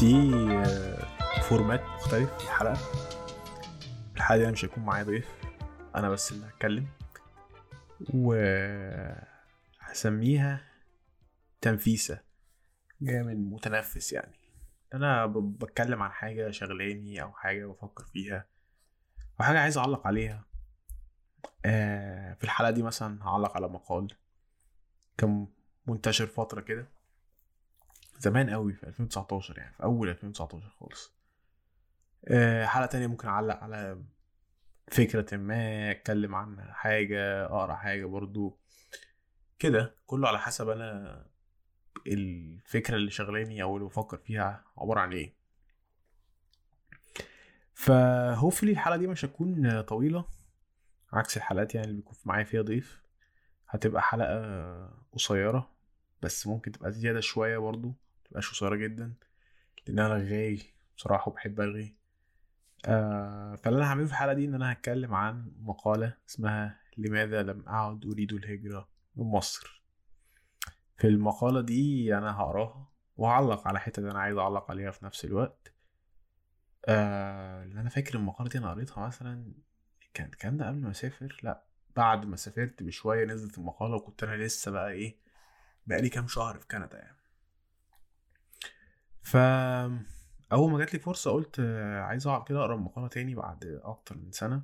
دي فورمات مختلف في الحلقة. الحلقة دي أنا مش هيكون معايا ضيف أنا بس اللي هتكلم. و هسميها تنفيسة. جاية من متنفس يعني. أنا ب- بتكلم عن حاجة شغلاني أو حاجة بفكر فيها أو حاجة عايز أعلق عليها. آه، في الحلقة دي مثلا هعلق على مقال. كان منتشر فترة كده. زمان قوي في 2019 يعني في أول 2019 خالص. آه، حلقة تانية ممكن أعلق على فكرة ما أتكلم عن حاجة أقرأ حاجة برضو. كده كله على حسب أنا الفكرة اللي شغلاني أو اللي بفكر فيها عبارة عن إيه. فهوفلي الحلقة دي مش هتكون طويلة عكس الحلقات يعني اللي بيكون معايا فيها ضيف. هتبقى حلقة قصيرة بس ممكن تبقى زيادة شوية برضو. متبقاش قصيرة جدا لأن أنا رغاي بصراحة وبحب أرغي آه فاللي أنا هعمله في الحلقة دي إن أنا هتكلم عن مقالة اسمها لماذا لم أعد أريد الهجرة من مصر. في المقالة دي أنا هقراها وهعلق على حتة اللي أنا عايز أعلق عليها في نفس الوقت. آه لأن أنا فاكر المقالة دي أنا قريتها مثلا كان الكلام ده قبل ما أسافر؟ لأ بعد ما سافرت بشوية نزلت المقالة وكنت أنا لسه بقى إيه بقالي كام شهر في كندا يعني. ف أول ما جات لي فرصة قلت عايز أقعد كده أقرأ المقاله تاني بعد أكتر من سنة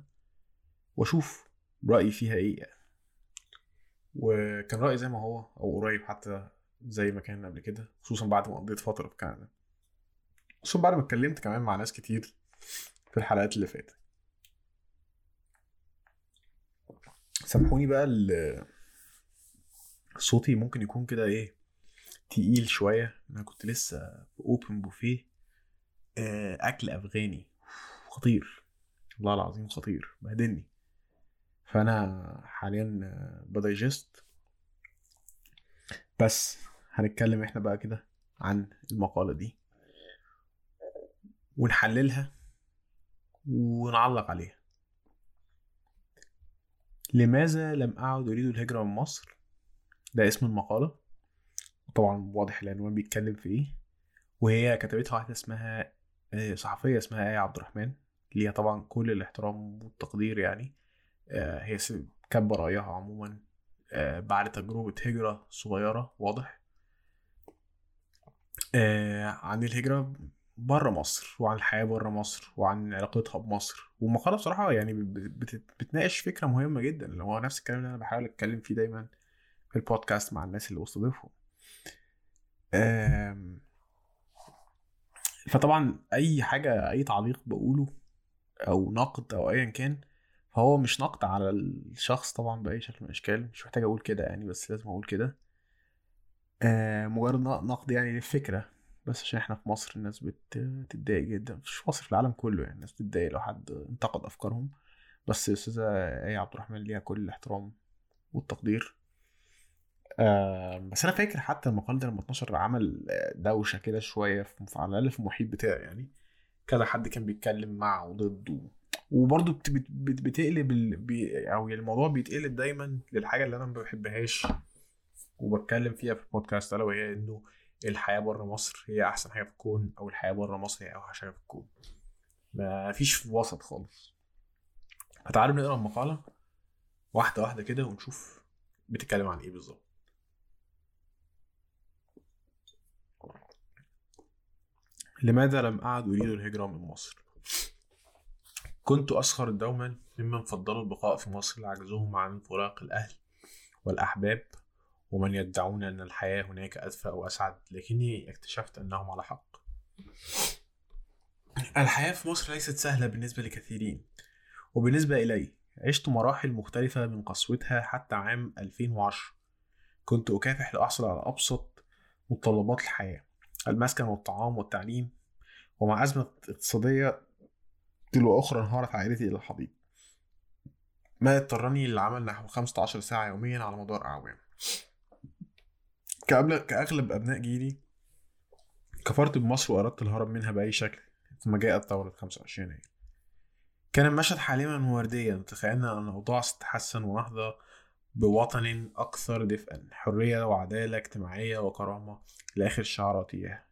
وأشوف رأيي فيها إيه يعني. وكان رأيي زي ما هو أو قريب حتى زي ما كان قبل كده خصوصا بعد ما قضيت فترة في كندا. خصوصا بعد ما اتكلمت كمان مع ناس كتير في الحلقات اللي فاتت. سامحوني بقى صوتي ممكن يكون كده إيه تقيل شوية. أنا كنت لسه في اوبن بوفيه أكل أفغاني. خطير. والله العظيم خطير. بهدلني. فأنا حاليا بدايجست. بس هنتكلم إحنا بقى كده عن المقالة دي. ونحللها ونعلق عليها. لماذا لم أعد أريد الهجرة من مصر؟ ده اسم المقالة. طبعا واضح العنوان بيتكلم في إيه. وهي كتبتها واحدة اسمها آه، صحفية اسمها آية عبد الرحمن ليها طبعا كل الاحترام والتقدير يعني. آه، هي كاتبة رأيها عموما آه، بعد تجربة هجرة صغيرة واضح. عن الهجرة بره مصر وعن الحياة بره مصر وعن علاقتها بمصر. والمقالة بصراحة يعني بت- بت- بتناقش فكرة مهمة جدا. اللي هو نفس الكلام اللي أنا بحاول أتكلم فيه دايما في البودكاست مع الناس اللي بستضيفهم فطبعا أي حاجة أي تعليق بقوله أو نقد أو ايا كان فهو مش نقد على الشخص طبعا بأي شكل من الأشكال. مش محتاج أقول كده يعني بس لازم أقول كده. مجرد نقد يعني للفكرة. بس عشان إحنا في مصر الناس بت- بتتضايق جدا. مش مصر في العالم كله يعني الناس بتتضايق لو حد انتقد أفكارهم. بس الاستاذه آية عبد الرحمن ليها كل الاحترام والتقدير. آه بس أنا فاكر حتى المقال ده لما اتنشر عمل آه، دوشة كده شوية في على الأقل في المحيط بتاعي يعني. كذا حد كان بيتكلم مع وضد و... وبرضه بت... بت... بت... بتقلب ال... بي... أو يعني الموضوع بيتقلب دايما للحاجة اللي أنا ما بحبهاش وبتكلم فيها في البودكاست ألا وهي إنه الحياة بره مصر هي أحسن حاجة في الكون أو الحياة بره مصر هي أوحش حاجة في الكون. ما فيش وسط خالص. فتعالوا نقرأ المقالة واحدة واحدة كده ونشوف بتتكلم عن إيه بالظبط. لماذا لم أعد أريد الهجرة من مصر؟ كنت أسخر دوما ممن فضلوا البقاء في مصر لعجزهم عن فراق الأهل والأحباب ومن يدعون أن الحياة هناك أدفى وأسعد لكني اكتشفت أنهم على حق الحياة في مصر ليست سهلة بالنسبة لكثيرين وبالنسبة إلي عشت مراحل مختلفة من قسوتها حتى عام 2010 كنت أكافح لأحصل على أبسط متطلبات الحياة المسكن والطعام والتعليم ومع أزمة اقتصادية تلو أخرى انهارت عائلتي إلى الحضيض. ما اضطرني للعمل نحو 15 ساعة يوميا على مدار أعوام. كأغلب, كأغلب أبناء جيلي كفرت بمصر وأردت الهرب منها بأي شكل ثم جاءت ثورة 25 يناير كان المشهد حالما ورديا تخيلنا أن الأوضاع ستتحسن ونهضة بوطن أكثر دفئا حرية وعدالة اجتماعية وكرامة إلى آخر الشعارات إياها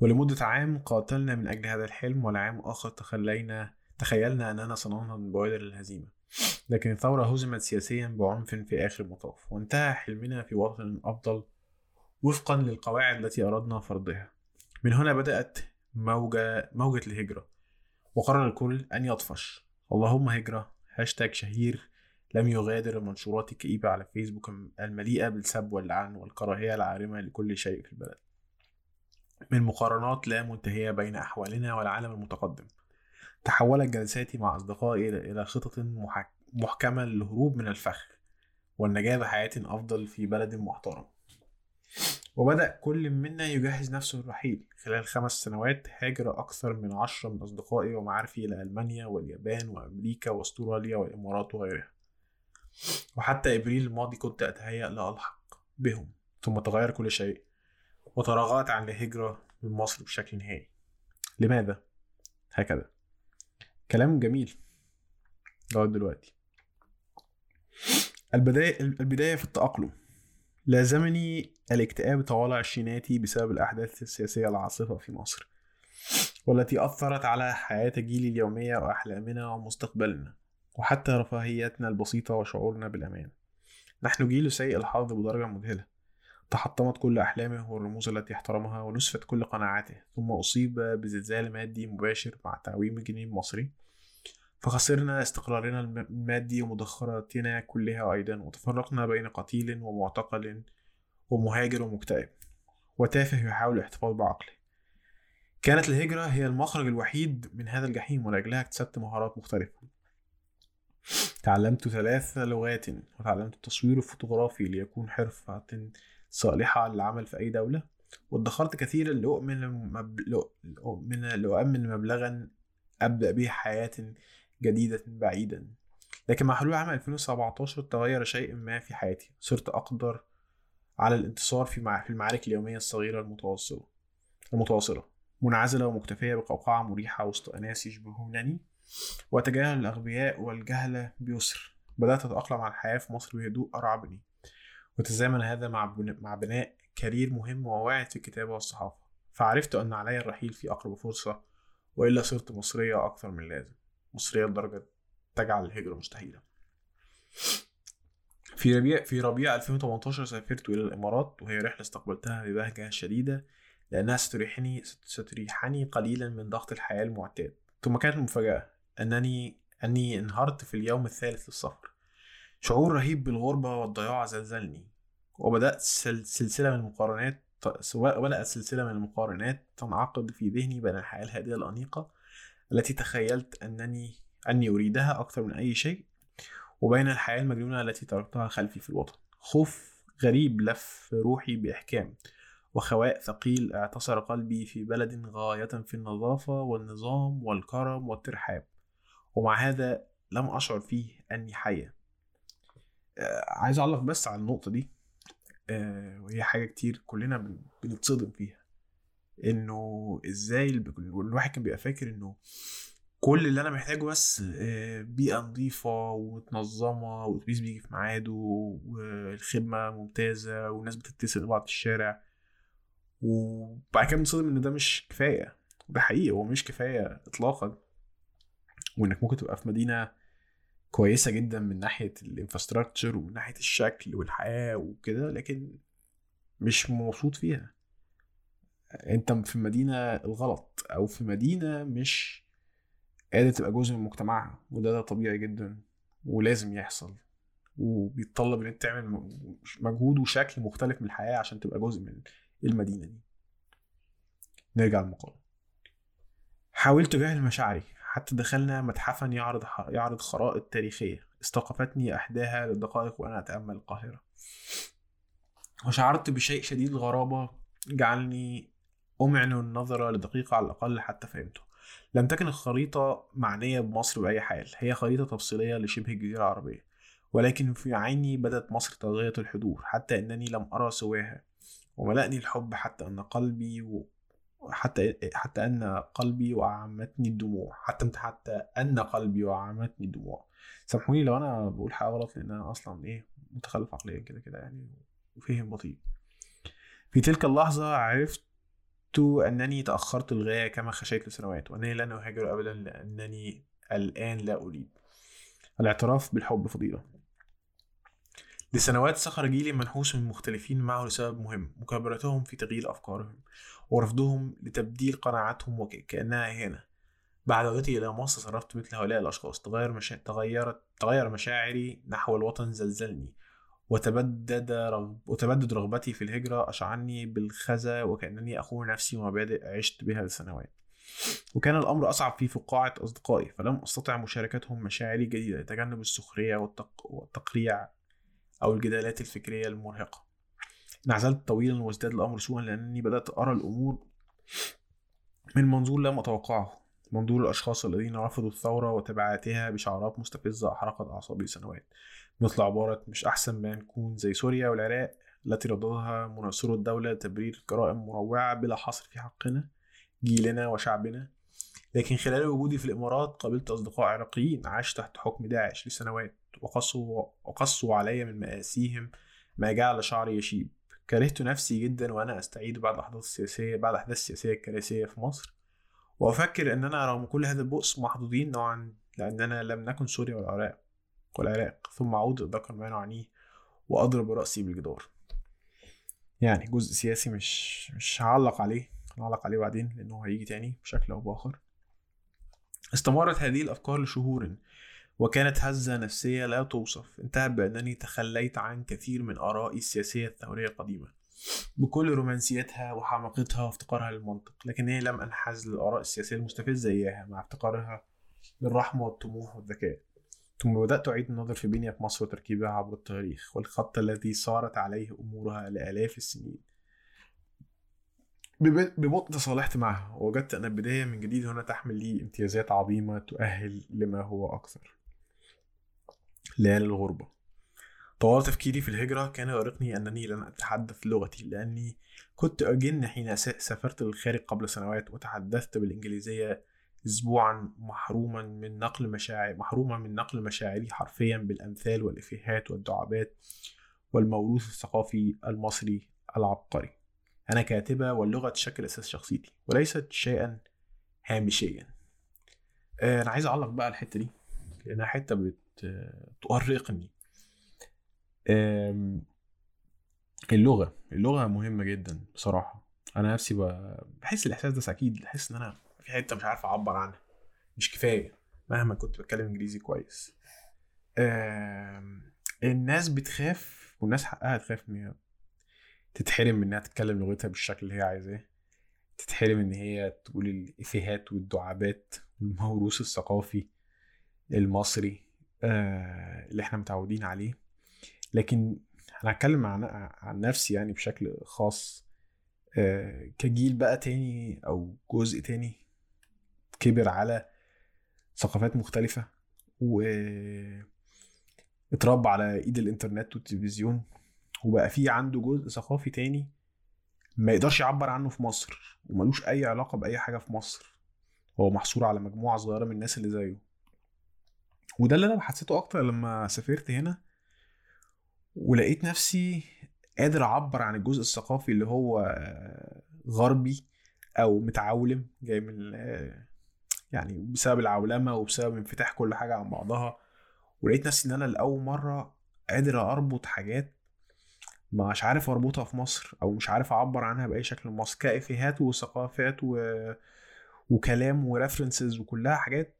ولمدة عام قاتلنا من أجل هذا الحلم ولعام آخر تخلينا تخيلنا أننا سننهض من بوادر الهزيمة. لكن الثورة هزمت سياسيا بعنف في آخر المطاف وانتهى حلمنا في وطن أفضل وفقا للقواعد التي أردنا فرضها. من هنا بدأت موجة موجة الهجرة وقرر الكل أن يطفش. اللهم هجرة هاشتاج شهير لم يغادر المنشورات الكئيبة على فيسبوك المليئة بالسب واللعن والكراهية العارمة لكل شيء في البلد. من مقارنات لا منتهية بين أحوالنا والعالم المتقدم. تحولت جلساتي مع أصدقائي إلى خطط محكمة للهروب من الفخ والنجاة بحياة أفضل في بلد محترم. وبدأ كل منا يجهز نفسه للرحيل خلال خمس سنوات هاجر أكثر من عشرة من أصدقائي ومعارفي إلى ألمانيا واليابان وأمريكا وأستراليا والإمارات وغيرها. وحتى إبريل الماضي كنت أتهيأ لألحق بهم ثم تغير كل شيء. وتراجعت عن الهجرة من مصر بشكل نهائي. لماذا؟ هكذا. كلام جميل لغاية دلوقتي. البداية البداية في التأقلم. لازمني الاكتئاب طوال عشريناتي بسبب الأحداث السياسية العاصفة في مصر والتي أثرت على حياة جيلي اليومية وأحلامنا ومستقبلنا وحتى رفاهيتنا البسيطة وشعورنا بالأمان. نحن جيل سيء الحظ بدرجة مذهلة تحطمت كل أحلامه والرموز التي احترمها ونسفت كل قناعاته ثم أصيب بزلزال مادي مباشر مع تعويم الجنيه المصري فخسرنا استقرارنا المادي ومدخراتنا كلها أيضا وتفرقنا بين قتيل ومعتقل ومهاجر ومكتئب. وتافه يحاول الاحتفاظ بعقله. كانت الهجرة هي المخرج الوحيد من هذا الجحيم ولأجلها اكتسبت مهارات مختلفة. تعلمت ثلاث لغات وتعلمت التصوير الفوتوغرافي ليكون حرفة صالحة للعمل في أي دولة. وادخرت كثيرا لأؤمن. لأؤمن لأؤمن مبلغا أبدأ به حياة جديدة بعيدا. لكن مع حلول عام 2017 تغير شيء ما في حياتي. صرت أقدر على الانتصار في في المعارك اليومية الصغيرة المتواصلة المتواصلة. منعزلة ومكتفية بقوقعة مريحة وسط أناس يشبهونني. وأتجاهل الأغبياء والجهلة بيسر. بدأت أتأقلم على الحياة في مصر بهدوء أرعبني. وتزامن هذا مع مع بناء كارير مهم وواعد في الكتابة والصحافة. فعرفت أن علي الرحيل في أقرب فرصة وإلا صرت مصرية أكثر من لازم. مصرية لدرجة تجعل الهجرة مستحيلة. في ربيع في ربيع 2018 سافرت إلى الإمارات وهي رحلة استقبلتها ببهجة شديدة لأنها ستريحني ستريحني قليلا من ضغط الحياة المعتاد. ثم كانت المفاجأة أنني أني انهارت في اليوم الثالث للسفر. شعور رهيب بالغربة والضياع زلزلني. وبدأت سلسلة من المقارنات بدأت سلسلة من المقارنات تنعقد في ذهني بين الحياة الهادئة الأنيقة التي تخيلت أنني أني أريدها أكثر من أي شيء وبين الحياة المجنونة التي تركتها خلفي في الوطن. خوف غريب لف روحي بإحكام وخواء ثقيل اعتصر قلبي في بلد غاية في النظافة والنظام والكرم والترحاب. ومع هذا لم أشعر فيه أني حية. عايز أعلق بس على النقطة دي. آه، وهي حاجة كتير كلنا بنتصدم فيها. إنه إزاي الواحد كان بيبقى فاكر إنه كل اللي أنا محتاجه بس آه، بيئة نظيفة ومتنظمة والاتوبيس بيجي في ميعاده والخدمة ممتازة والناس بتتصل بعض في الشارع. وبعد كده بنصدم إن ده مش كفاية. ده حقيقي هو مش كفاية اطلاقا. وإنك ممكن تبقى في مدينة كويسة جدا من ناحية الانفراستراكشر ومن ناحية الشكل والحياة وكده لكن مش مبسوط فيها. أنت في المدينة الغلط أو في مدينة مش قادر تبقى جزء من مجتمعها وده ده طبيعي جدا ولازم يحصل. وبيتطلب إن أنت تعمل مجهود وشكل مختلف من الحياة عشان تبقى جزء من المدينة دي. نرجع للمقالة حاولت اجاهل مشاعري حتى دخلنا متحفا يعرض يعرض خرائط تاريخية. استوقفتني أحداها للدقائق وأنا أتأمل القاهرة. وشعرت بشيء شديد الغرابة جعلني أمعن النظر لدقيقة على الأقل حتى فهمته. لم تكن الخريطة معنية بمصر بأي حال. هي خريطة تفصيلية لشبه الجزيرة العربية. ولكن في عيني بدت مصر طاغية الحضور حتى أنني لم أرى سواها. وملأني الحب حتى أن قلبي. حتى حتى أن قلبي وأعمتني الدموع حتى حتى أن قلبي وأعمتني الدموع. سامحوني لو أنا بقول حاجة غلط لأن أنا أصلا إيه متخلف عقليا كده كده يعني وفهم بطيء. في تلك اللحظة عرفت أنني تأخرت الغاية كما خشيت لسنوات وأنني لن أهاجر أبدا لأنني الآن لا أريد الاعتراف بالحب فضيلة. لسنوات سخر جيلي منحوس من مختلفين معه لسبب مهم مكابرتهم في تغيير أفكارهم. ورفضهم لتبديل قناعاتهم وكأنها إهانة بعد عودتي إلى مصر صرفت مثل هؤلاء الأشخاص. تغير مشا... تغيرت تغير مشاعري نحو الوطن زلزلني. وتبدد رغب... وتبدد رغبتي في الهجرة أشعني بالخزى وكأنني أخون نفسي ومبادئ عشت بها لسنوات. وكان الأمر أصعب في فقاعة أصدقائي فلم أستطع مشاركتهم مشاعري الجديدة لتجنب السخرية والتق... والتقريع أو الجدالات الفكرية المرهقة. انعزلت طويلا وازداد الأمر سوءا لأنني بدأت أرى الأمور من منظور لم أتوقعه منظور الأشخاص الذين رفضوا الثورة وتبعاتها بشعارات مستفزة أحرقت أعصابي سنوات. مثل عبارة مش أحسن ما نكون زي سوريا والعراق التي رددها مناصرو الدولة لتبرير جرائم مروعة بلا حصر في حقنا جيلنا وشعبنا. لكن خلال وجودي في الإمارات قابلت أصدقاء عراقيين عاشوا تحت حكم داعش لسنوات وقصوا, وقصوا علي من مآسيهم ما جعل شعري يشيب. كرهت نفسي جدا وأنا أستعيد بعد الأحداث السياسية بعد الأحداث السياسية الكارثية في مصر. وأفكر أننا رغم كل هذا البؤس محظوظين نوعا لأننا لم نكن سوريا والعراق والعراق. ثم أعود ذكر ما نعنيه وأضرب رأسي بالجدار. يعني جزء سياسي مش مش هعلق عليه هنعلق عليه بعدين لأنه هيجي تاني بشكل أو بآخر. استمرت هذه الأفكار لشهور وكانت هزة نفسية لا توصف. انتهت بأنني تخليت عن كثير من آرائي السياسية الثورية القديمة بكل رومانسيتها وحماقتها وافتقارها للمنطق لكنني لم أنحاز للآراء السياسية المستفزة إياها مع افتقارها للرحمة والطموح والذكاء. ثم بدأت أعيد النظر في بنية مصر وتركيبها عبر التاريخ والخط الذي سارت عليه أمورها لآلاف السنين. ببطء تصالحت معها ووجدت أن البداية من جديد هنا تحمل لي امتيازات عظيمة تؤهل لما هو أكثر. ليالي الغربة. طوال تفكيري في الهجرة كان يؤرقني أنني لن أتحدث لغتي لأني كنت أجن حين سافرت للخارج قبل سنوات وتحدثت بالإنجليزية أسبوعا محروما من نقل مشاعر محروما من نقل مشاعري حرفيا بالأمثال والإفيهات والدعابات والموروث الثقافي المصري العبقري. أنا كاتبة واللغة تشكل أساس شخصيتي وليست شيئا هامشيا. آه، أنا عايز أعلق بقى الحتة دي لأنها حتة بتؤرقني اللغة اللغة مهمة جدا بصراحة. أنا نفسي بحس الإحساس ده أكيد بحس إن أنا في حتة مش عارف أعبر عنها. مش كفاية مهما كنت بتكلم إنجليزي كويس. الناس بتخاف والناس حقها تخاف إن هي تتحرم من إنها تتكلم لغتها بالشكل اللي هي عايزاه. تتحرم إن هي تقول الإفيهات والدعابات والموروث الثقافي المصري. اللي إحنا متعودين عليه. لكن أنا هتكلم عن عن نفسي يعني بشكل خاص. آه كجيل بقى تاني أو جزء تاني كبر على ثقافات مختلفة و اتربى على إيد الإنترنت والتلفزيون وبقى في عنده جزء ثقافي تاني ما يقدرش يعبر عنه في مصر وملوش أي علاقة بأي حاجة في مصر. هو محصور على مجموعة صغيرة من الناس اللي زيه. وده اللي أنا حسيته أكتر لما سافرت هنا ولقيت نفسي قادر أعبر عن الجزء الثقافي اللي هو غربي أو متعولم جاي من يعني بسبب العولمة وبسبب انفتاح كل حاجة عن بعضها ولقيت نفسي إن أنا لأول مرة قادر أربط حاجات مش عارف أربطها في مصر أو مش عارف أعبر عنها بأي شكل مصر. كافيهات وثقافات و... وكلام وريفرنسز وكلها حاجات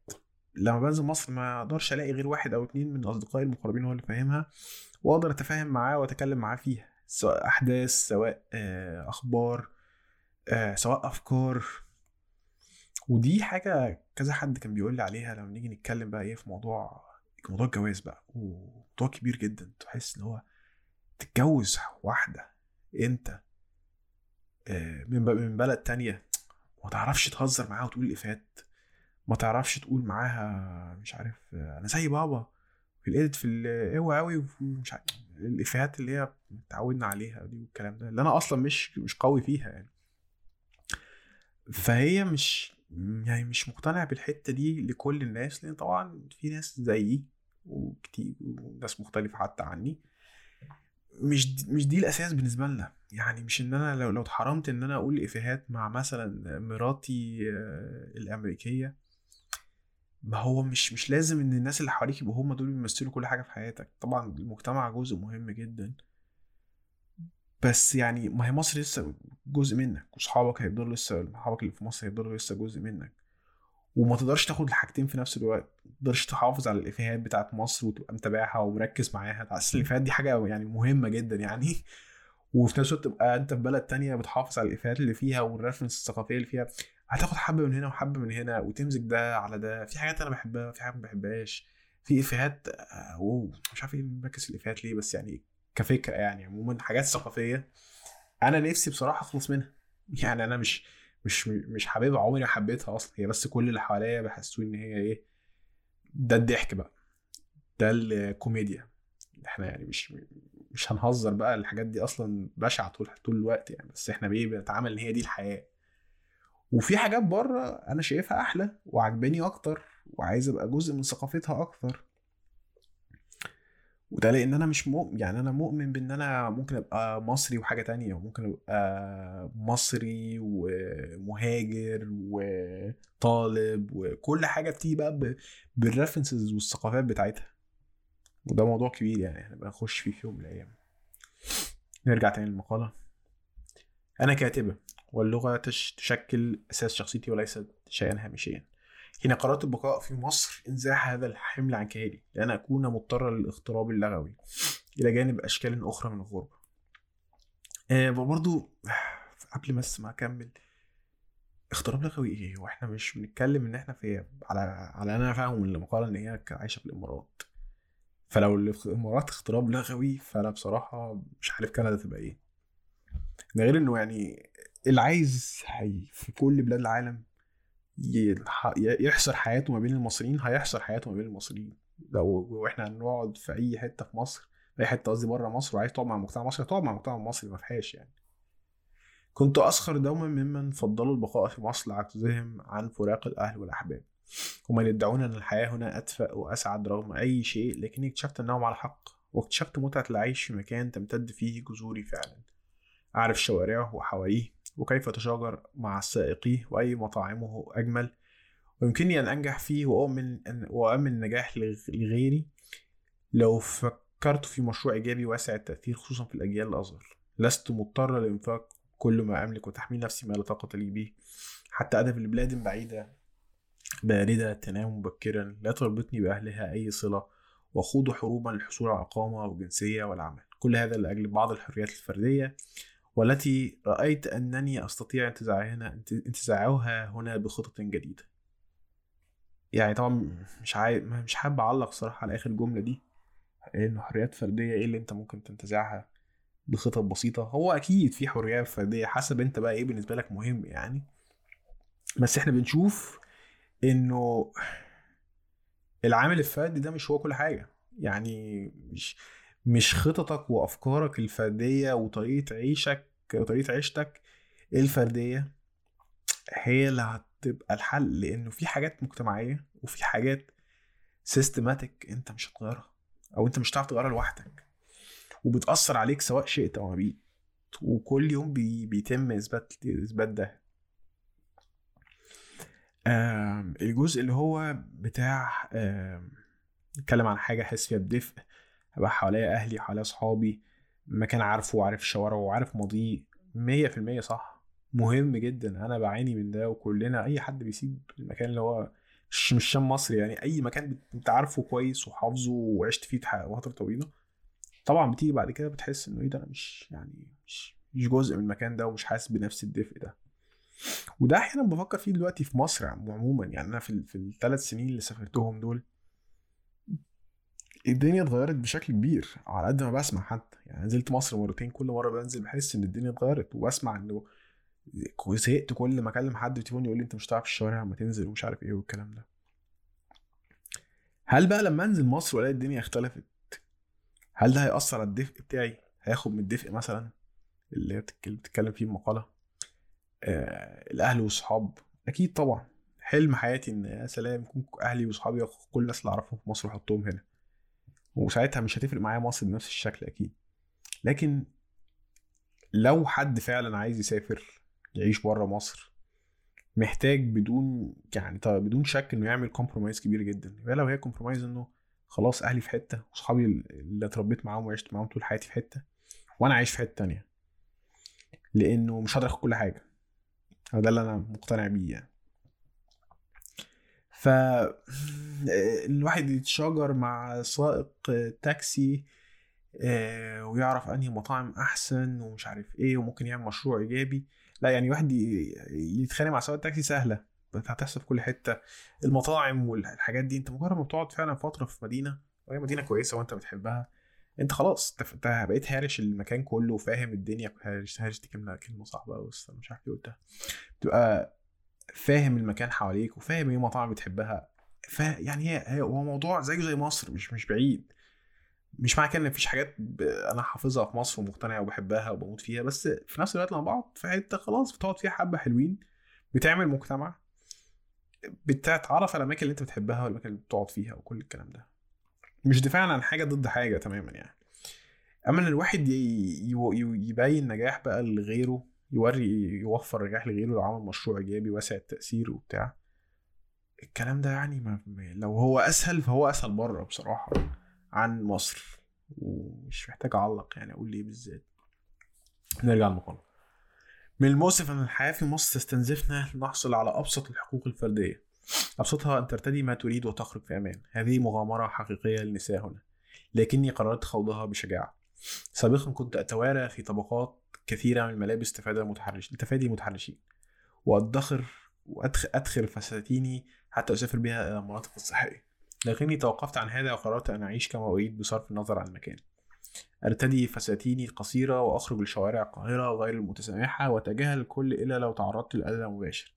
لما بنزل مصر ما أقدرش الاقي غير واحد أو اتنين من اصدقائي المقربين هو اللي فاهمها واقدر اتفاهم معاه واتكلم معاه فيها سواء احداث سواء آه، أخبار آه، سواء افكار. ودي حاجة كذا حد كان بيقول لي عليها لما نيجي نتكلم بقى إيه في موضوع موضوع الجواز بقى وموضوع كبير جدا. تحس إن هو تتجوز واحدة أنت آه، من من بلد تانية ما تعرفش تهزر معاها وتقول الافات ما تعرفش تقول معاها مش عارف أنا زي بابا في الإيديت في القوة قوي ومش عارف الافيهات اللي هي اتعودنا عليها دي والكلام ده اللي أنا أصلا مش مش قوي فيها يعني. فهي مش يعني مش مقتنع بالحتة دي لكل الناس لأن طبعا في ناس زيي وكتير وناس مختلفة حتى عني. مش دي مش دي الأساس بالنسبة لنا. يعني مش إن أنا لو لو اتحرمت إن أنا أقول افيهات مع مثلا مراتي آه، الأمريكية. ما هو مش مش لازم إن الناس اللي حواليك يبقوا هم دول بيمثلوا كل حاجة في حياتك. طبعا المجتمع جزء مهم جدا. بس يعني ما هي مصر لسه جزء منك واصحابك هيفضلوا لسه اصحابك اللي في مصر هيفضلوا لسه جزء منك. وما تقدرش تاخد الحاجتين في نفس الوقت. ما تقدرش تحافظ على الإفيهات بتاعت مصر وتبقى متابعها ومركز معاها. أصل الإفيهات دي حاجة يعني مهمة جدا يعني. وفي نفس الوقت تبقى أنت في بلد تانية بتحافظ على الإفيهات اللي فيها والريفرنس الثقافية اللي فيها. هتاخد حبة من هنا وحبة من هنا وتمزج ده على ده. في حاجات أنا بحبها في حاجات ما بحبهاش. في إفيهات اوه مش عارف إيه مركز في الإفيهات ليه بس يعني كفكرة يعني عموما حاجات ثقافية أنا نفسي بصراحة أخلص منها. يعني أنا مش مش مش حاببها عمري ما حبيتها أصلا. هي بس كل اللي حواليا بيحسوا إن هي إيه ده الضحك بقى ده الكوميديا. إحنا يعني مش مش هنهزر بقى الحاجات دي أصلا بشعة طول طول الوقت يعني. بس إحنا بإيه بنتعامل إن هي دي الحياة. وفي حاجات بره أنا شايفها أحلى وعجباني أكتر وعايز أبقى جزء من ثقافتها أكتر. وده لأن أنا مش مؤمن يعني أنا مؤمن بإن أنا ممكن أبقى مصري وحاجة تانية وممكن أبقى مصري ومهاجر وطالب وكل حاجة بتيجي بقى بالريفرنسز والثقافات بتاعتها. وده موضوع كبير يعني إحنا بنخش فيه في يوم من الأيام. نرجع تاني للمقالة. أنا كاتبة. واللغة تشكل أساس شخصيتي وليست شيئا هامشيا. حين قررت البقاء في مصر انزاح هذا الحمل عن كاهلي لأن أكون مضطرا للاغتراب اللغوي إلى جانب أشكال أخرى من الغربة. آه قبل بس ما أكمل اغتراب لغوي إيه؟ هو إحنا مش بنتكلم إن إحنا في على على أنا فاهم من المقاله إن هي عايشه في الإمارات. فلو الإمارات اغتراب لغوي فأنا بصراحة مش عارف كندا تبقى إيه. ده غير إنه يعني اللي عايز في كل بلاد العالم يحصر حياته ما بين المصريين هيحصر حياته ما بين المصريين. لو إحنا هنقعد في أي حتة في مصر أي حتة قصدي بره مصر وعايز تقعد مع المجتمع المصري تقعد مع المجتمع المصري ما فيهاش يعني. كنت اسخر دوما ممن فضلوا البقاء في مصر لعجزهم عن فراق الأهل والأحباب. ومن يدعون إن الحياة هنا أدفأ وأسعد رغم أي شيء لكني اكتشفت إنهم على حق واكتشفت متعة العيش في مكان تمتد فيه جذوري فعلا. أعرف شوارعه وحواريه وكيف تشاجر مع السائقيه وأي مطاعمه أجمل. ويمكنني أن أنجح فيه وأؤمن أن وأؤمن النجاح لغيري لو فكرت في مشروع إيجابي واسع التأثير خصوصا في الأجيال الأصغر. لست مضطر لإنفاق كل ما أملك وتحميل نفسي ما لا طاقة لي به. حتى أذهب لبلاد بعيدة باردة تنام مبكرا لا تربطني بأهلها أي صلة. وخوض حروبا للحصول على إقامة وجنسية والعمل. كل هذا لأجل بعض الحريات الفردية والتي رأيت أنني أستطيع انتزاعها انتزاعها هنا بخطط جديدة. يعني طبعا مش عاي... مش حابب أعلق صراحة على آخر جملة دي إنه حريات فردية إيه اللي أنت ممكن تنتزعها بخطط بسيطة؟ هو أكيد في حريات فردية حسب أنت بقى إيه بالنسبة لك مهم يعني. بس إحنا بنشوف إنه العامل الفردي ده مش هو كل حاجة. يعني مش مش خططك وأفكارك الفردية وطريقة عيشك وطريقه عيشتك الفردية هي اللي هتبقى الحل لأنه في حاجات مجتمعية وفي حاجات systematic أنت مش هتغيرها أو أنت مش هتعرف تغيرها لوحدك. وبتأثر عليك سواء شئت أو ما وكل يوم بي بيتم إثبات إثبات ده. الجزء اللي هو بتاع نتكلم عن حاجة احس فيها بدفء. هبقى حواليا أهلي حواليا أصحابي مكان عارفه وعارف شوارعه وعارف ماضيه مية في المية صح. مهم جدا أنا بعاني من ده وكلنا أي حد بيسيب المكان اللي هو مش مش شام مصر يعني أي مكان أنت عارفه كويس وحافظه وعشت فيه فترة طويلة. طبعا بتيجي بعد كده بتحس إنه إيه ده أنا مش يعني مش مش جزء من المكان ده ومش حاسس بنفس الدفء ده. وده أحيانا بفكر فيه دلوقتي في مصر عموما يعني أنا في في الثلاث سنين اللي سافرتهم دول الدنيا اتغيرت بشكل كبير على قد ما بسمع حتى. يعني نزلت مصر مرتين كل مرة بنزل بحس إن الدنيا اتغيرت وبسمع إنه زهقت كل ما أكلم حد تليفون يقول لي أنت مش هتعرف الشوارع لما تنزل ومش عارف إيه والكلام ده. هل بقى لما أنزل مصر وألاقي الدنيا اختلفت؟ هل ده هيأثر على الدفء بتاعي؟ هياخد من الدفء مثلا اللي بتتكلم فيه المقالة؟ آه الأهل والصحاب؟ أكيد طبعا. حلم حياتي إن يا سلام يكون أهلي وصحابي كل الناس اللي أعرفهم في مصر وأحطهم هنا. وساعتها مش هتفرق معايا مصر بنفس الشكل أكيد. لكن لو حد فعلا عايز يسافر يعيش بره مصر محتاج بدون يعني طبعا بدون شك إنه يعمل compromise كبير جدا. يبقى لو هي compromise إنه خلاص أهلي في حتة واصحابي اللي اتربيت معاهم وعشت معاهم طول حياتي في حتة وأنا عايش في حتة تانية. لإنه مش هقدر اخد كل حاجة ده اللي أنا مقتنع بيه يعني. ف الواحد يتشاجر مع سائق تاكسي آه، ويعرف أنهي مطاعم أحسن ومش عارف إيه وممكن يعمل مشروع إيجابي. لا يعني واحد يتخانق مع سواق التاكسي سهلة هتحصل في كل حتة. المطاعم والحاجات دي أنت مجرد ما بتقعد فعلا فترة في مدينة وهي مدينة كويسة وأنت بتحبها أنت خلاص أنت بقيت هارش المكان كله وفاهم الدنيا هارش هارش دي كلمة كلمة صعبة بس مش عارف إيه قلتها. تبقى فاهم المكان حواليك وفاهم إيه مطاعم بتحبها. ف يعني هي هو موضوع زيه زي مصر مش مش بعيد. مش معنى كده إن مفيش حاجات أنا حافظها في مصر ومقتنع وبحبها وبموت فيها بس في نفس الوقت لما بقعد في حتة خلاص بتقعد فيها حبة حلوين بتعمل مجتمع بتتعرف على الأماكن اللي أنت بتحبها والأماكن اللي بتقعد فيها وكل الكلام ده. مش دفاعا عن حاجة ضد حاجة تماما يعني. أما إن الواحد يبين نجاح بقى لغيره يوري يوفر نجاح لغيره لو عمل مشروع إيجابي واسع التأثير وبتاع. الكلام ده يعني ما لو هو أسهل فهو أسهل بره بصراحة عن مصر. ومش محتاج أعلق يعني أقول ليه بالذات. نرجع للمقالة من المؤسف أن الحياة في مصر تستنزفنا لنحصل على أبسط الحقوق الفردية. أبسطها أن ترتدي ما تريد وتخرج في أمان. هذه مغامرة حقيقية للنساء هنا. لكني قررت خوضها بشجاعة. سابقا كنت أتوارى في طبقات كثيرة من الملابس تفادي المتحرش لتفادي المتحرشين وادخر وادخل فساتيني حتى أسافر بها إلى المناطق الصحية لكني توقفت عن هذا وقررت أن أعيش كما أريد بصرف النظر عن المكان. أرتدي فساتيني القصيرة وأخرج لشوارع القاهرة غير المتسامحة وأتجاهل الكل إلا لو تعرضت للأذى المباشر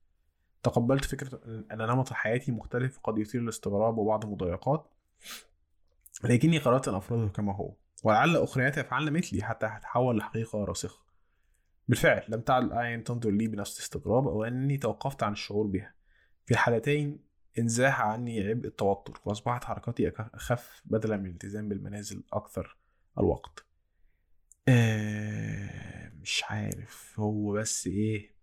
تقبلت فكرة أن نمط حياتي مختلف قد يثير الاستغراب وبعض المضايقات لكني قررت أن أفرضه كما هو. ولعل أخريات يفعلن مثلي حتى تتحول لحقيقة راسخة. بالفعل لم تعد الأعين تنظر لي بنفس الاستغراب أو أنني توقفت عن الشعور بها. في الحالتين انزاح عني عبء التوتر وأصبحت حركاتي أخف بدلا من الالتزام بالمنازل أكثر الوقت. آه مش عارف هو بس إيه.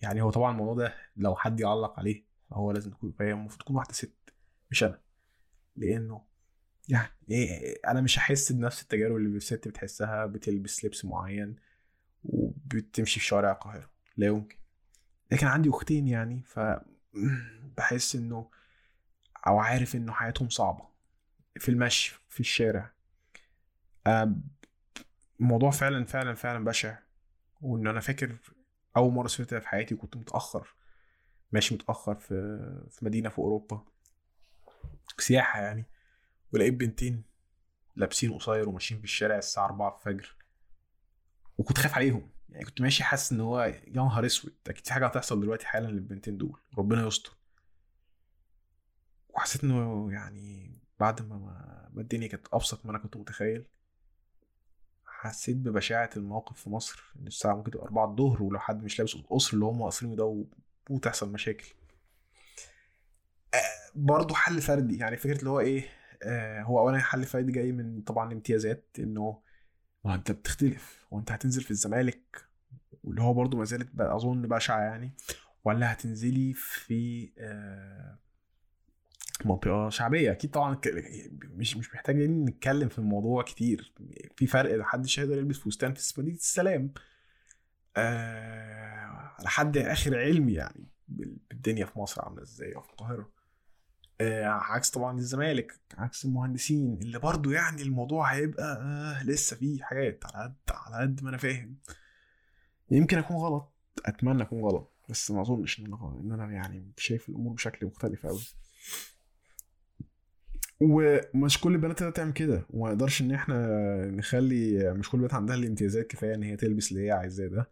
يعني هو طبعا الموضوع ده لو حد يعلق عليه فهو لازم تكون فهي المفروض تكون واحدة ست مش أنا. لأنه يعني إيه أنا مش هحس بنفس التجارب اللي الست بتحسها بتلبس لبس معين وبتمشي في شوارع القاهرة. لا يمكن. لكن عندي أختين يعني ف بحس إنه أو عارف إنه حياتهم صعبة. في المشي في الشارع. الموضوع فعلا فعلا فعلا بشع. وإن أنا فاكر أول مرة سافرت في حياتي كنت متأخر. ماشي متأخر في في مدينة في أوروبا. سياحة يعني. ولقيت بنتين لابسين قصير وماشيين في الشارع الساعة 4 الفجر. وكنت خايف عليهم. يعني كنت ماشي حاسس إن هو يا نهار أسود أكيد في حاجة هتحصل دلوقتي حالا للبنتين دول. ربنا يستر. وحسيت إنه يعني بعد ما ما الدنيا كانت أبسط ما أنا كنت متخيل حسيت ببشاعة الموقف في مصر إن الساعة ممكن تبقى 4 الظهر ولو حد مش لابس القصر اللي هم قاصرينه ده وتحصل مشاكل. آه، برضه حل فردي. يعني فكرة اللي هو إيه هو اولا حل فردي جاي من طبعا الامتيازات إنه ما أنت بتختلف وانت هتنزل في الزمالك واللي هو برضو ما زالت أظن بشعة يعني ولا هتنزلي في آه، منطقة شعبية؟ أكيد طبعا مش مش محتاجين نتكلم في الموضوع كتير في فرق محدش هيقدر يلبس فستان في مدينه السلام أه على حد آخر علمي يعني الدنيا في مصر عاملة إزاي أو في القاهرة؟ آه عكس طبعا الزمالك عكس المهندسين اللي برضو يعني الموضوع هيبقى آه لسه فيه حاجات على قد على قد ما أنا فاهم. يمكن أكون غلط أتمنى أكون غلط بس ما أظنش إن أنا إن أنا يعني شايف الأمور بشكل مختلف قوي ومش كل البنات تقدر تعمل كده وما نقدرش إن إحنا نخلي مش كل البنات عندها الامتيازات كفاية إن هي تلبس اللي هي عايزاه ده.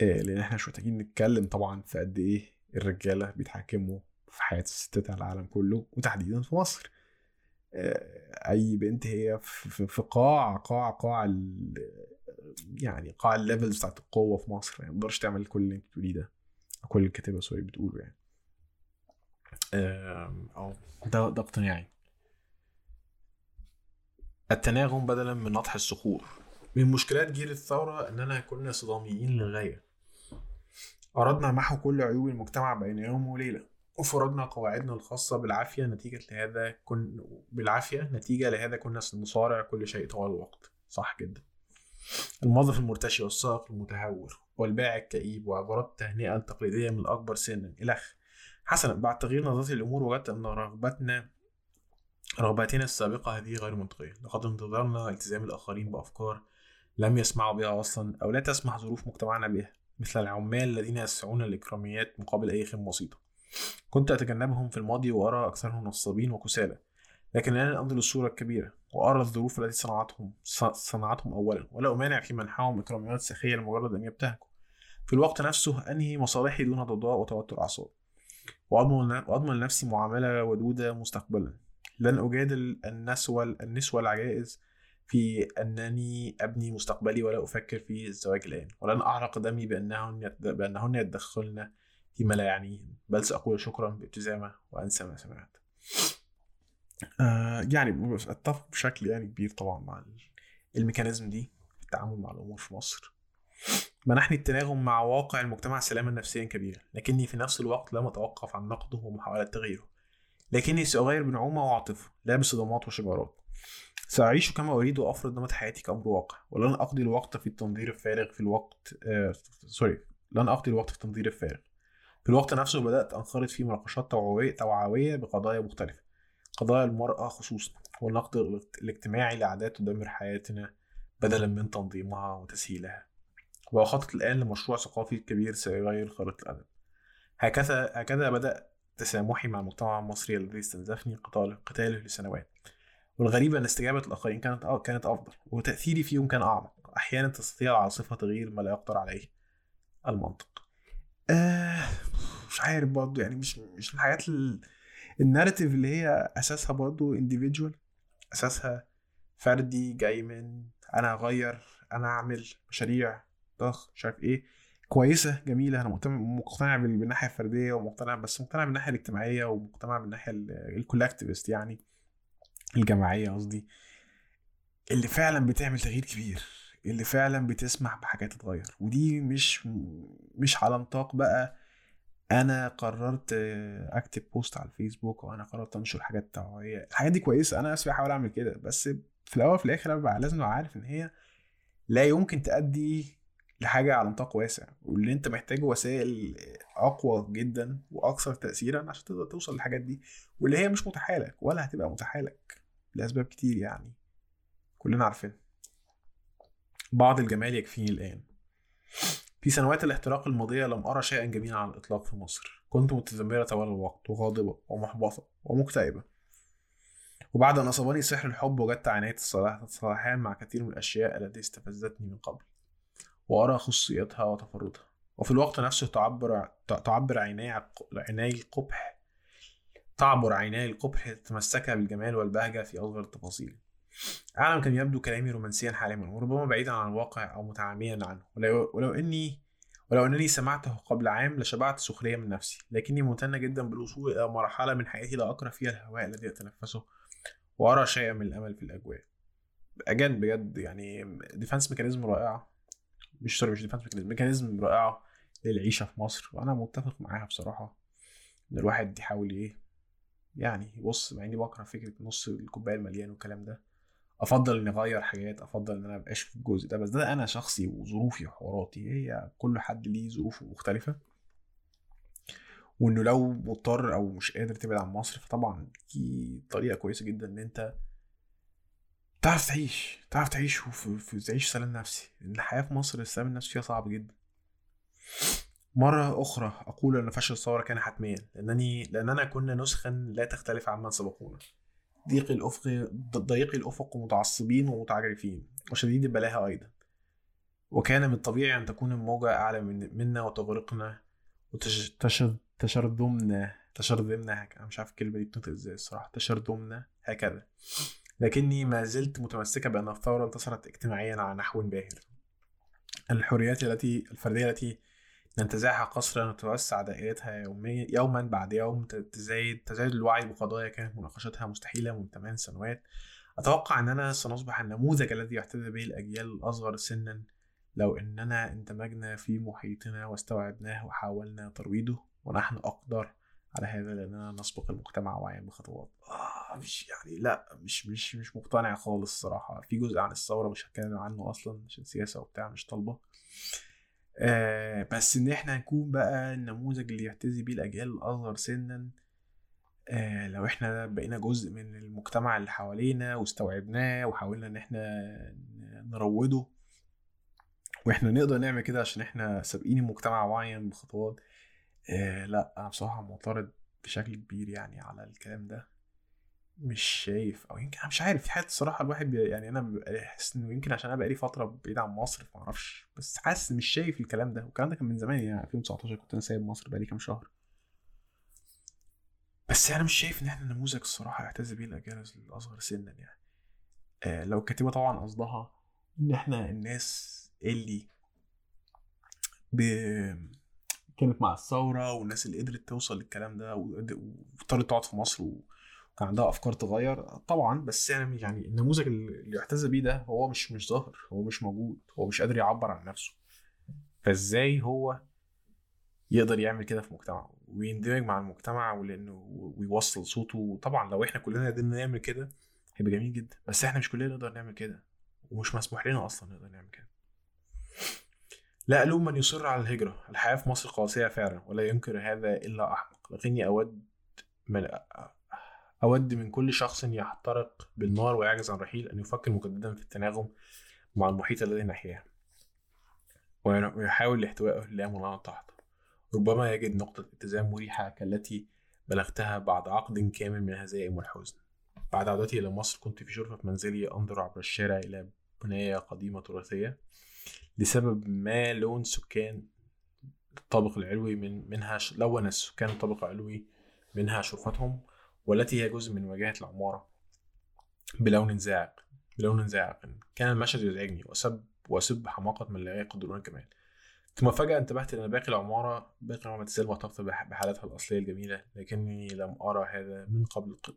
آه، لأن إحنا مش محتاجين نتكلم طبعا في قد إيه الرجالة بيتحكموا في حياة الستات على العالم كله وتحديدا في مصر. آه، أي بنت هي في قاع قاع قاع يعني قاع ال levels بتاعت القوة في مصر يعني ما تقدرش تعمل كل اللي أنت بتقوليه ده كل الكتابه sorry بتقوله يعني. أو ده ده اقتناعي. التناغم بدلا من نطح الصخور. من مشكلات جيل الثورة أننا كنا صداميين للغاية. أردنا محو كل عيوب المجتمع بين يوم وليلة. وفرضنا قواعدنا الخاصة بالعافية نتيجة لهذا كن بالعافية نتيجة لهذا كنا نصارع كل شيء طوال الوقت. صح جدا. الموظف المرتشي والسائق المتهور والبائع الكئيب وعبارات التهنئة التقليدية من الأكبر سنا إلخ حسنا بعد تغيير نظرتي الأمور وجدت أن رغبتنا رغباتنا السابقة هذه غير منطقية. لقد انتظرنا التزام الآخرين بأفكار لم يسمعوا بها أصلا أو لا تسمح ظروف مجتمعنا بها مثل العمال الذين يسعون الإكراميات مقابل أي خدمة بسيطة. كنت أتجنبهم في الماضي وأرى أكثرهم نصابين وكسالى لكن الآن أنظر للصورة الكبيرة وأرى الظروف التي صنعتهم صنعتهم أولا ولا أمانع في منحهم إكراميات سخية لمجرد أن يبتهجوا في الوقت نفسه أنهي مصالحي دون ضوضاء وتوتر أعصاب وأضمن لنفسي معاملة ودودة مستقبلا. لن أجادل النسوة النسوة العجائز في أنني أبني مستقبلي ولا أفكر في الزواج الآن ولن أعرق دمي بأنهن بأنهن فيما لا يعنيهن بل سأقول شكرا بابتسامة وأنسى ما سمعت. آه يعني أتفق بشكل يعني كبير طبعا مع ال mechanism دي في التعامل مع الأمور في مصر. منحني التناغم مع واقع المجتمع سلاما نفسيا كبيرا. لكني في نفس الوقت لم أتوقف عن نقده ومحاولة تغييره. لكني سأغير بنعومة وعاطفة لا بصدمات وشجارات. سأعيش كما أريد وأفرض نمط حياتي كأمر واقع. ولن أقضي الوقت في التنظير الفارغ في الوقت آه sorry لن أقضي الوقت في التنظير الفارغ. في الوقت نفسه بدأت أنخرط في مناقشات توعوية, توعوية بقضايا مختلفة قضايا المرأة خصوصا والنقد الاجتماعي لعادات تدمر حياتنا بدلا من تنظيمها وتسهيلها. وأخطط الآن لمشروع ثقافي كبير سيغير خريطة الأدب. هكذا هكذا بدأ تسامحي مع المجتمع المصري الذي استنزفني قتاله قتاله لسنوات. والغريب أن استجابة الآخرين كانت كانت أفضل وتأثيري فيهم كان أعمق. أحيانا تستطيع العاصفة تغيير ما لا يقدر عليه. المنطق. آه مش عارف برضه يعني مش مش الحاجات الناريتيف اللي هي أساسها برضو individual أساسها فردي جاي من أنا اغير أنا اعمل مشاريع ضخ مش عارف إيه. كويسة جميلة أنا مقتنع بالناحية الفردية ومقتنع بس مقتنع بالناحية الاجتماعية ومقتنع بالناحية الكولكتيفست يعني الجماعية قصدي. اللي فعلا بتعمل تغيير كبير اللي فعلا بتسمح بحاجات تتغير ودي مش مش على نطاق بقى أنا قررت أكتب بوست على الفيسبوك وأنا قررت أنشر حاجات توعويه الحاجات دي كويسة أنا نفسي بحاول أعمل كده بس في الأول وفي الآخر أنا لازم عارف إن هي لا يمكن تأدي لحاجة على نطاق واسع. واللي أنت محتاجه وسائل أقوى جدا وأكثر تاثيرا عشان تقدر توصل للحاجات دي. واللي هي مش متاحه لك ولا هتبقى متاحه لك لأسباب كتير يعني. كلنا عارفين. بعض الجمال يكفيني الآن. في سنوات الاحتراق الماضية لم أرى شيئا جميلا على الإطلاق في مصر. كنت متذمرة طوال الوقت وغاضبة ومحبطة ومكتئبة. وبعد أن أصابني سحر الحب وجدت عناية الصلاحيان مع كثير من الأشياء التي استفزتني من قبل وأرى خصوصيتها وتفردها. وفي الوقت نفسه تعبر تعبر عيناي عيناي القبح تعبر عيناي القبح تمسكها بالجمال والبهجة في أصغر التفاصيل. أعلم كان يبدو كلامي رومانسيا حالما وربما بعيدا عن الواقع أو متعاميا عنه. ولو, ولو إني ولو أنني سمعته قبل عام لشبعت سخرية من نفسي لكني ممتنة جدا بالوصول إلى مرحلة من حياتي لا أكره فيها الهواء الذي أتنفسه وأرى شيئا من الأمل في الأجواء. again بجد يعني defense mechanism رائعة مش sorry مش defense mechanism mechanism رائعة للعيشة في مصر وأنا متفق معاها بصراحة إن الواحد يحاول إيه يعني يبص مع إني بكره فكرة نص الكوباية المليان والكلام ده أفضل إني أغير حاجات أفضل إن أنا مبقاش في الجزء ده بس ده أنا شخصي وظروفي وحواراتي هي كل حد ليه ظروفه مختلفة. وإنه لو مضطر أو مش قادر تبعد عن مصر فطبعا دي طريقة كويسة جدا إن أنت تعرف تعيش تعرف تعيش وفي تعيش سلام نفسي. لأن الحياة في مصر السلام النفسي فيها صعب جدا. مرة أخرى أقول أن فشل الثورة كان حتميا لأنني لأننا كنا نسخا لا تختلف عمن سبقونا. ضيق الأفق ضيق الأفق متعصبين ومتعجرفين وشديد البلاهة أيضا. وكان من الطبيعي أن تكون الموجة أعلى من منا وتغرقنا وتشرذمنا تشرذمنا أنا مش عارف الكلمة دي بتنطق إزاي الصراحة. تشرذمنا هكذا. لكني ما زلت متمسكة بأن الثورة انتصرت اجتماعيا على نحو باهر. الحريات التي الفردية التي ننتزعها قسرا وتوسع دائرتها يوميا يوما بعد يوم تزايد تزايد الوعي بقضايا كانت مناقشتها مستحيلة من ثمان سنوات. أتوقع إن أنا سنصبح النموذج الذي يحتذى به الأجيال الأصغر سنا لو إننا اندمجنا في محيطنا واستوعبناه وحاولنا ترويضه ونحن أقدر على هذا لأننا نسبق المجتمع وعيا بخطوات. آه مش يعني لا مش مش مش مقتنع خالص الصراحه في جزء عن الثورة مش هتكلم عنه أصلا عشان سياسه وبتاع مش طالبة. آه بس إن إحنا نكون بقى النموذج اللي يحتذي بيه الأجيال الأصغر سنا آه لو إحنا بقينا جزء من المجتمع اللي حوالينا واستوعبناه وحاولنا إن إحنا نروضه وإحنا نقدر نعمل كده عشان إحنا سابقين المجتمع وعيا بخطوات آه لأ أنا بصراحة معترض بشكل كبير يعني على الكلام ده. مش شايف أو يمكن أنا مش عارف في حاجات الصراحة الواحد يعني أنا ببقى حاسس إنه يمكن عشان أنا بقالي فترة بعيد عن مصر فما أعرفش بس حاسس مش شايف الكلام ده. والكلام ده كان من زمان يعني 2019 كنت أنا سايب مصر بقالي كام شهر. بس أنا مش شايف إن إحنا نموذج الصراحة يعتز بيه الأجيال الأصغر سنا يعني. آه لو الكاتبة طبعا قصدها إن إحنا الناس اللي ب... كانت مع الثورة والناس اللي قدرت توصل للكلام ده واضطرت تقعد في مصر وكان عندها أفكار تغير طبعا بس يعني يعني النموذج اللي يحتذى بيه ده هو مش مش ظاهر هو مش موجود هو مش قادر يعبر عن نفسه. فإزاي هو يقدر يعمل كده في مجتمعه ويندمج مع المجتمع ولأنه ويوصل صوته؟ طبعا لو إحنا كلنا قدرنا نعمل كده هيبقى جميل جدا بس إحنا مش كلنا نقدر نعمل كده ومش مسموح لنا أصلا نقدر نعمل كده. لا ألوم من يصر على الهجرة الحياة في مصر قاسية فعلا ولا ينكر هذا إلا أحمق. لكني أود من أود من كل شخص يحترق بالنار ويعجز عن رحيل أن يفكر مجددا في التناغم مع المحيط الذي نحياه ويحاول احتوائه لا منعا تحته ربما يجد نقطة اتزان مريحة كالتي بلغتها بعد عقد كامل من الهزائم والحزن. بعد عودتي إلى مصر كنت في شرفة منزلي أنظر عبر الشارع إلى بناية قديمة تراثية لسبب ما لون سكان الطابق العلوي من منها لون السكان الطابق العلوي منها شرفتهم. والتي هي جزء من واجهة العمارة بلون زاعق بلون زاعق. كان المشهد يزعجني وسب وسب حماقة من لا يقدرون الكمال ثم فجأة انتبهت أن باقي العمارة باقي العمارة ما تزال محتفظة بحالتها الأصلية الجميلة لكني لم أرى هذا من قبل قط.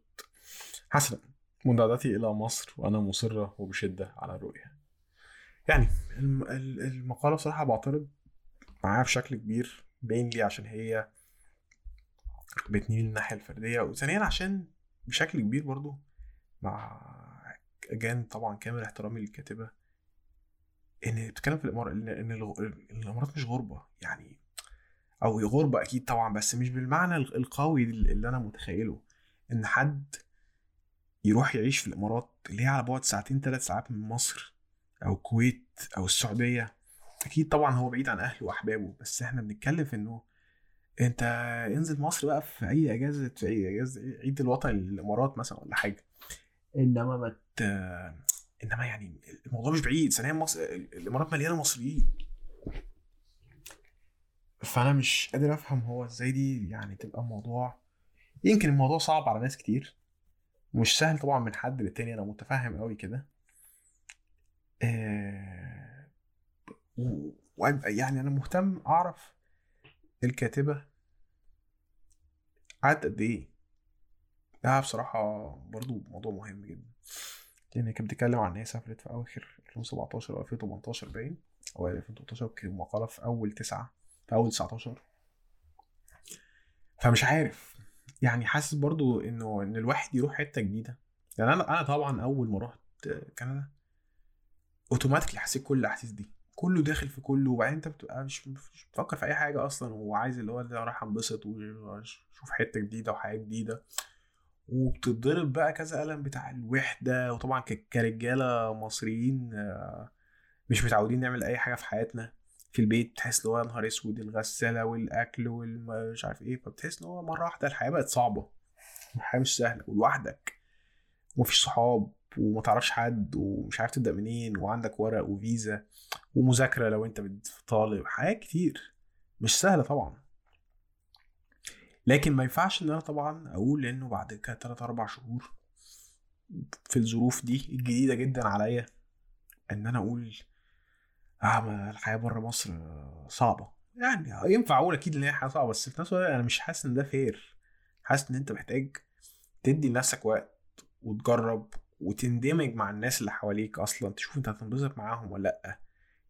حسنا منذ عودتي إلى مصر وأنا مصرة وبشدة على الرؤية. يعني المقالة بصراحة بعترض معاها بشكل كبير باين لي عشان هي بتميل للناحية الفردية. وثانيا عشان بشكل كبير برضو مع جان طبعا كامل احترامي للكاتبة إن بتتكلم في الامارات ان الإمارات مش غربة يعني أو غربة أكيد طبعا بس مش بالمعنى القوي اللي أنا متخيله. إن حد يروح يعيش في الإمارات اللي هي على بعد ساعتين ثلاث ساعات من مصر أو الكويت أو السعودية أكيد طبعا هو بعيد عن أهله وأحبابه. بس إحنا بنتكلم في إنه انت انزل مصر بقى في اي اجازة في اي اجازة عيد الوطن الامارات مثلا ولا حاجة. انما ما مت... انما يعني الموضوع مش بعيد ثانيا مصر الامارات مليانة مصريين. فأنا مش قادر أفهم هو إزاي دي يعني تبقى موضوع يمكن الموضوع صعب على ناس كتير. مش سهل طبعا من حد للتاني أنا متفهم قوي كده. آه يعني أنا مهتم أعرف الكاتبة قعدت قد إيه؟ ده بصراحة برضو موضوع مهم جدا. لأن كانت بتتكلم عن إن هي سافرت في أواخر 2017 أو 2018 باين أو 2018 كان مقالة في أول تسعة في أول 19 فمش عارف يعني حاسس برضو إنه إن الواحد يروح حتة جديدة. يعني أنا أنا طبعا أول ما رحت كندا اوتوماتيكلي حسيت كل الأحاسيس دي. كله داخل في كله وبعدين أنت بتبقى مش بتفكر في أي حاجة أصلا وعايز اللي هو ده رايح انبسط واشوف حتة جديدة وحياه جديدة. وبتتضرب بقى كذا قلم بتاع الوحدة وطبعا كرجالة مصريين آه، مش متعودين نعمل أي حاجة في حياتنا. في البيت تحس ان هو نهار أسود الغسالة والأكل والمش عارف إيه فبتحس إن هو مرة واحدة الحياة بقت صعبة. الحياة مش سهلة ولوحدك. ومفيش صحاب. وما تعرفش حد ومش عارف تبدأ منين وعندك ورق وفيزا ومذاكرة لو انت طالب حاجات كتير. مش سهلة طبعا. لكن ما ينفعش إن أنا طبعا أقول إنه بعد كده 3 4 شهور في الظروف دي الجديدة جدا عليا إن أنا أقول آه ما الحياة بره مصر صعبة. يعني ينفع أقول أكيد إن هي حياة صعبة بس في نفس الوقت أنا مش حاسس إن ده فير حاسس إن أنت محتاج تدي لنفسك وقت وتجرب وتندمج مع الناس اللي حواليك أصلا تشوف أنت هتنبسط معاهم ولا لأ.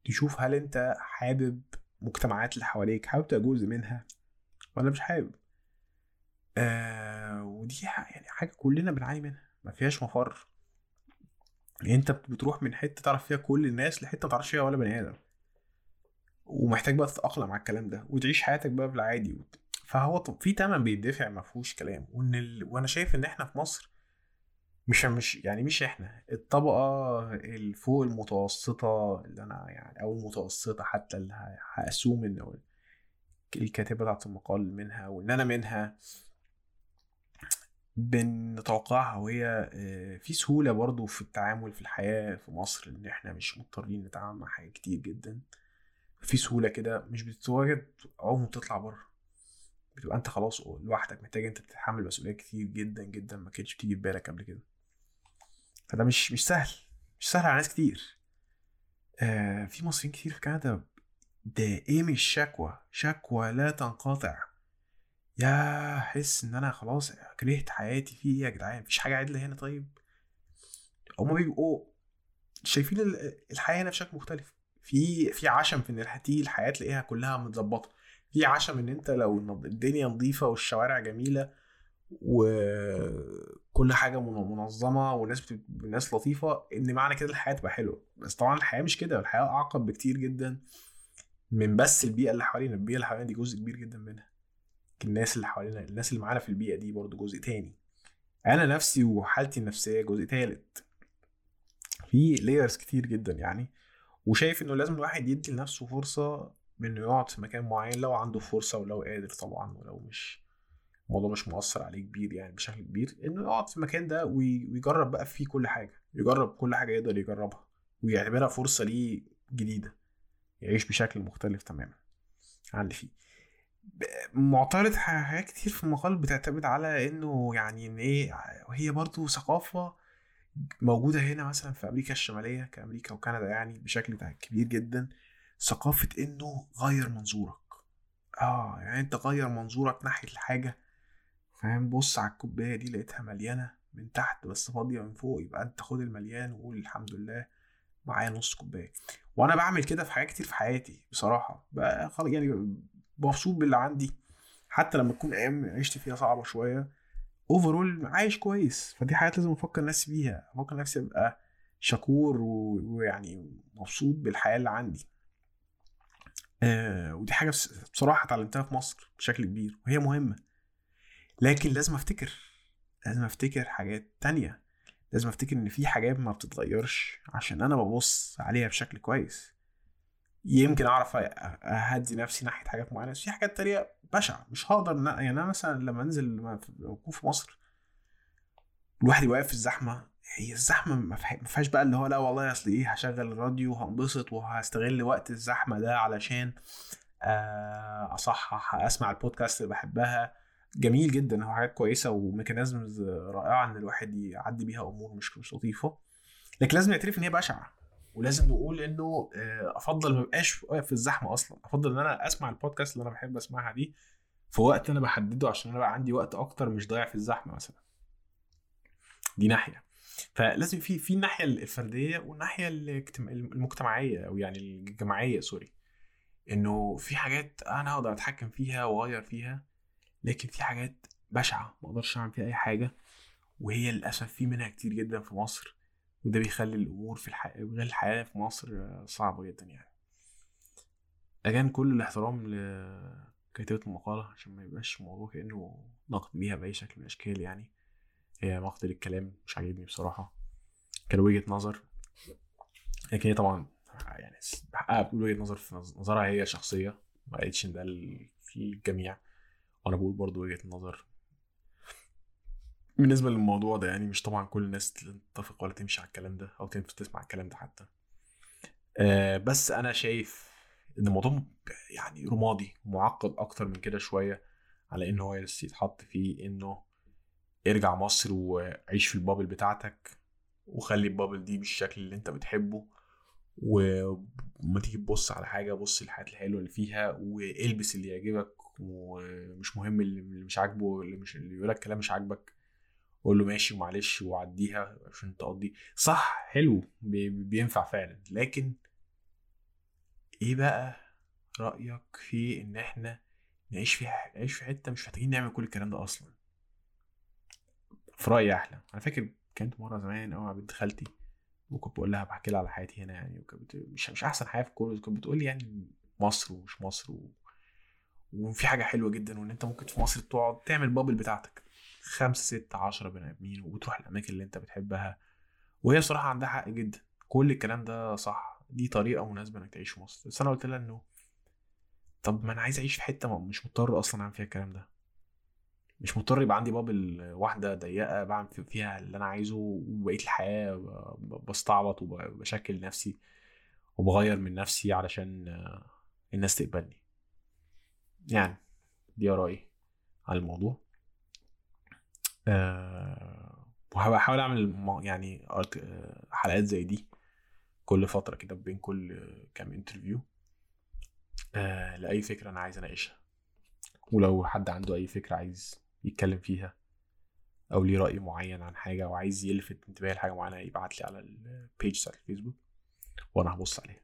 تشوف هل أنت حابب مجتمعات اللي حواليك حابب تبقى جزء منها ولا مش حابب. آه ودي يعني حاجة كلنا بنعاني منها ما فيهاش مفر. يعني أنت بتروح من حتة تعرف فيها كل الناس لحتة ما تعرفش فيها ولا بني آدم. ومحتاج بقى تتأقلم على الكلام ده وتعيش حياتك بقى بالعادي. فهو طب في تمن بيدفع ما فيهوش كلام. وإن ال... وأنا شايف إن إحنا في مصر مش مش يعني مش إحنا الطبقة الفوق المتوسطة اللي أنا يعني أو المتوسطة حتى اللي هأسوم إن الكاتبة بتاعت المقال منها وإن أنا منها بنتوقعها وهي آه، في سهولة برضو في التعامل في الحياة في مصر إن إحنا مش مضطرين نتعامل مع حاجات كتير جدا. في سهولة كده مش بتتواجد ما بتطلع بره. بتبقى أنت خلاص لوحدك محتاج أنت تتحمل مسؤوليات كتير جدا جدا ما كانتش بتيجي في بالك قبل كده. فده مش مش سهل مش سهل على ناس كتير. آه في مصريين كتير في كندا دائمي الشكوى شكوى لا تنقطع. يا حس إن أنا خلاص كرهت حياتي في إيه يا جدعان مفيش حاجة عدلة هنا طيب؟ هما بيبقوا شايفين الحياة هنا بشكل مختلف. في في عشم في إن الحياة تلاقيها كلها متظبطة. في عشم إن أنت لو الدنيا نظيفة والشوارع جميلة وكل حاجة منظمة والناس بت... الناس لطيفة إن معنى كده الحياة تبقى حلوة. بس طبعا الحياة مش كده الحياة أعقد بكتير جدا من بس البيئة اللي حوالينا. البيئة اللي حوالينا دي جزء كبير جدا منها. الناس اللي حوالينا الناس اللي معانا في البيئة دي برضو جزء تاني. أنا نفسي وحالتي النفسية جزء تالت. في لايرز كتير جدا يعني. وشايف إنه لازم الواحد يدي لنفسه فرصة بانه يقعد في مكان معين لو عنده فرصة ولو قادر طبعا ولو مش الموضوع مش مؤثر عليه كبير يعني بشكل كبير إنه يقعد في المكان ده ويجرب بقى فيه كل حاجة يجرب كل حاجة يقدر يجربها ويعتبرها فرصة ليه جديدة يعيش بشكل مختلف تماما عن اللي فيه. معترض حاجات كتير في المقال بتعتمد على إنه يعني إن إيه وهي برضو ثقافة موجودة هنا مثلا في أمريكا الشمالية كأمريكا وكندا يعني بشكل كبير جدا ثقافة إنه غير منظورك. آه يعني أنت غير منظورك ناحية الحاجة فاهم؟ بص على الكوباية دي لقيتها مليانة من تحت بس فاضية من فوق يبقى أنت خد المليان وقول الحمد لله معايا نص كوباية. وأنا بعمل كده في حاجات كتير في حياتي بصراحة بقى يعني مبسوط باللي عندي. حتى لما تكون أيام عشت فيها صعبة شوية اوفرول عايش كويس. فدي حاجات لازم أفكر نفسي بيها أفكر نفسي أبقى شكور ويعني مبسوط بالحياة اللي عندي. آه ودي حاجة بصراحة اتعلمتها في مصر بشكل كبير وهي مهمة. لكن لازم أفتكر لازم أفتكر حاجات تانية. لازم أفتكر إن في حاجات ما بتتغيرش عشان أنا ببص عليها بشكل كويس. يمكن أعرف أهدي نفسي ناحية حاجات معينة. بس في حاجات تانية بشعة مش هقدر يعني أنا مثلا لما أنزل لما اكون في مصر الواحد واقف في الزحمة. هي الزحمة ما فيهاش بقى اللي هو لا والله أصل إيه هشغل الراديو وهنبسط وهستغل وقت الزحمة ده علشان أصحح أسمع البودكاست اللي بحبها. جميل جدا هو حاجات كويسة و mechanisms رائعة إن الواحد يعدي بيها أمور مش مش لطيفة. لكن لازم يعترف إن هي بشعة ولازم نقول إنه آه، أفضل ما ابقاش واقف في الزحمة أصلا. أفضل إن أنا أسمع البودكاست اللي أنا بحب أسمعها دي في وقت أنا بحدده عشان أنا بقى عندي وقت أكتر مش ضايع في الزحمة مثلا. دي ناحية. فلازم في في الناحية الفردية والناحية المجتمعية أو يعني الجماعية sorry. إنه في حاجات أنا أقدر أتحكم فيها وأغير فيها. لكن في حاجات بشعة ما أقدرش اعمل فيها اي حاجة وهي للأسف في منها كتير جدا في مصر وده بيخلي الأمور في الحياة غير الحياة في مصر صعبة جدا يعني. أجان كل الاحترام لكاتبة المقالة عشان ما يبقاش الموضوع كأنه نقد ليها بأي شكل من الأشكال يعني. هي نقد للكلام مش عاجبني بصراحة. كان وجهة نظر. لكن هي طبعا يعني بتقول وجهة نظر في نظرها هي شخصية ما لقيتش إن ده في الجميع. وأنا بقول برضو وجهة نظر. بالنسبة للموضوع ده يعني مش طبعا كل الناس تتفق ولا تمشي على الكلام ده أو تسمع الكلام ده حتى. آه بس أنا شايف إن الموضوع يعني رمادي معقد أكتر من كده شوية على انه هو يتحط فيه إنه ارجع مصر وعيش في البابل بتاعتك وخلي البابل دي بالشكل اللي أنت بتحبه وما تيجي تبص على حاجة بص الحاجات الحلوة اللي فيها والبس اللي يعجبك ومش مهم اللي مش عاجبه اللي مش اللي يقول لك كلام مش عاجبك قول له ماشي ومعلش وعديها عشان تقضي. صح حلو بي- بينفع فعلا. لكن إيه بقى رأيك في إن إحنا نعيش في نعيش في حتة مش محتاجين نعمل كل الكلام ده أصلا؟ في رأيي أحلى. أنا فاكر كانت مرة زمان قوي مع بنت خالتي وكنت بقول لها بحكي لها على حياتي هنا يعني وكانت مش مش أحسن حياة في الكورة كانت بتقول لي يعني مصر ومش مصر و... وفي حاجة حلوة جدا وإن أنت ممكن في مصر تقعد تعمل بابل بتاعتك. خمسة ستة عشرة بني آدمين وتروح الأماكن اللي أنت بتحبها. وهي صراحة عندها حق جدا. كل الكلام ده صح. دي طريقة مناسبة إنك تعيش في مصر. بس أنا قلت لها إنه طب ما أنا عايز أعيش في ما- مش مضطر أصلا أعمل فيها الكلام ده. مش مضطر يبقى عندي بابل واحدة ضيقة بعمل في- فيها اللي أنا عايزه ب- ب- بستعبط وبشكل نفسي وبغير من نفسي علشان الناس تقبلني. يعني دي آرائي على الموضوع. أه وهحاول أعمل يعني آه، حلقات زي دي كل فترة كده بين كل آه، كام انترفيو أه لأي فكرة أنا عايز أناقشها. ولو حد عنده أي فكرة عايز يتكلم فيها أو ليه رأي معين عن حاجة أو عايز يلفت انتباهي لحاجة معينة يبعت لي على البيج بتاعت الفيسبوك وأنا هبص عليها.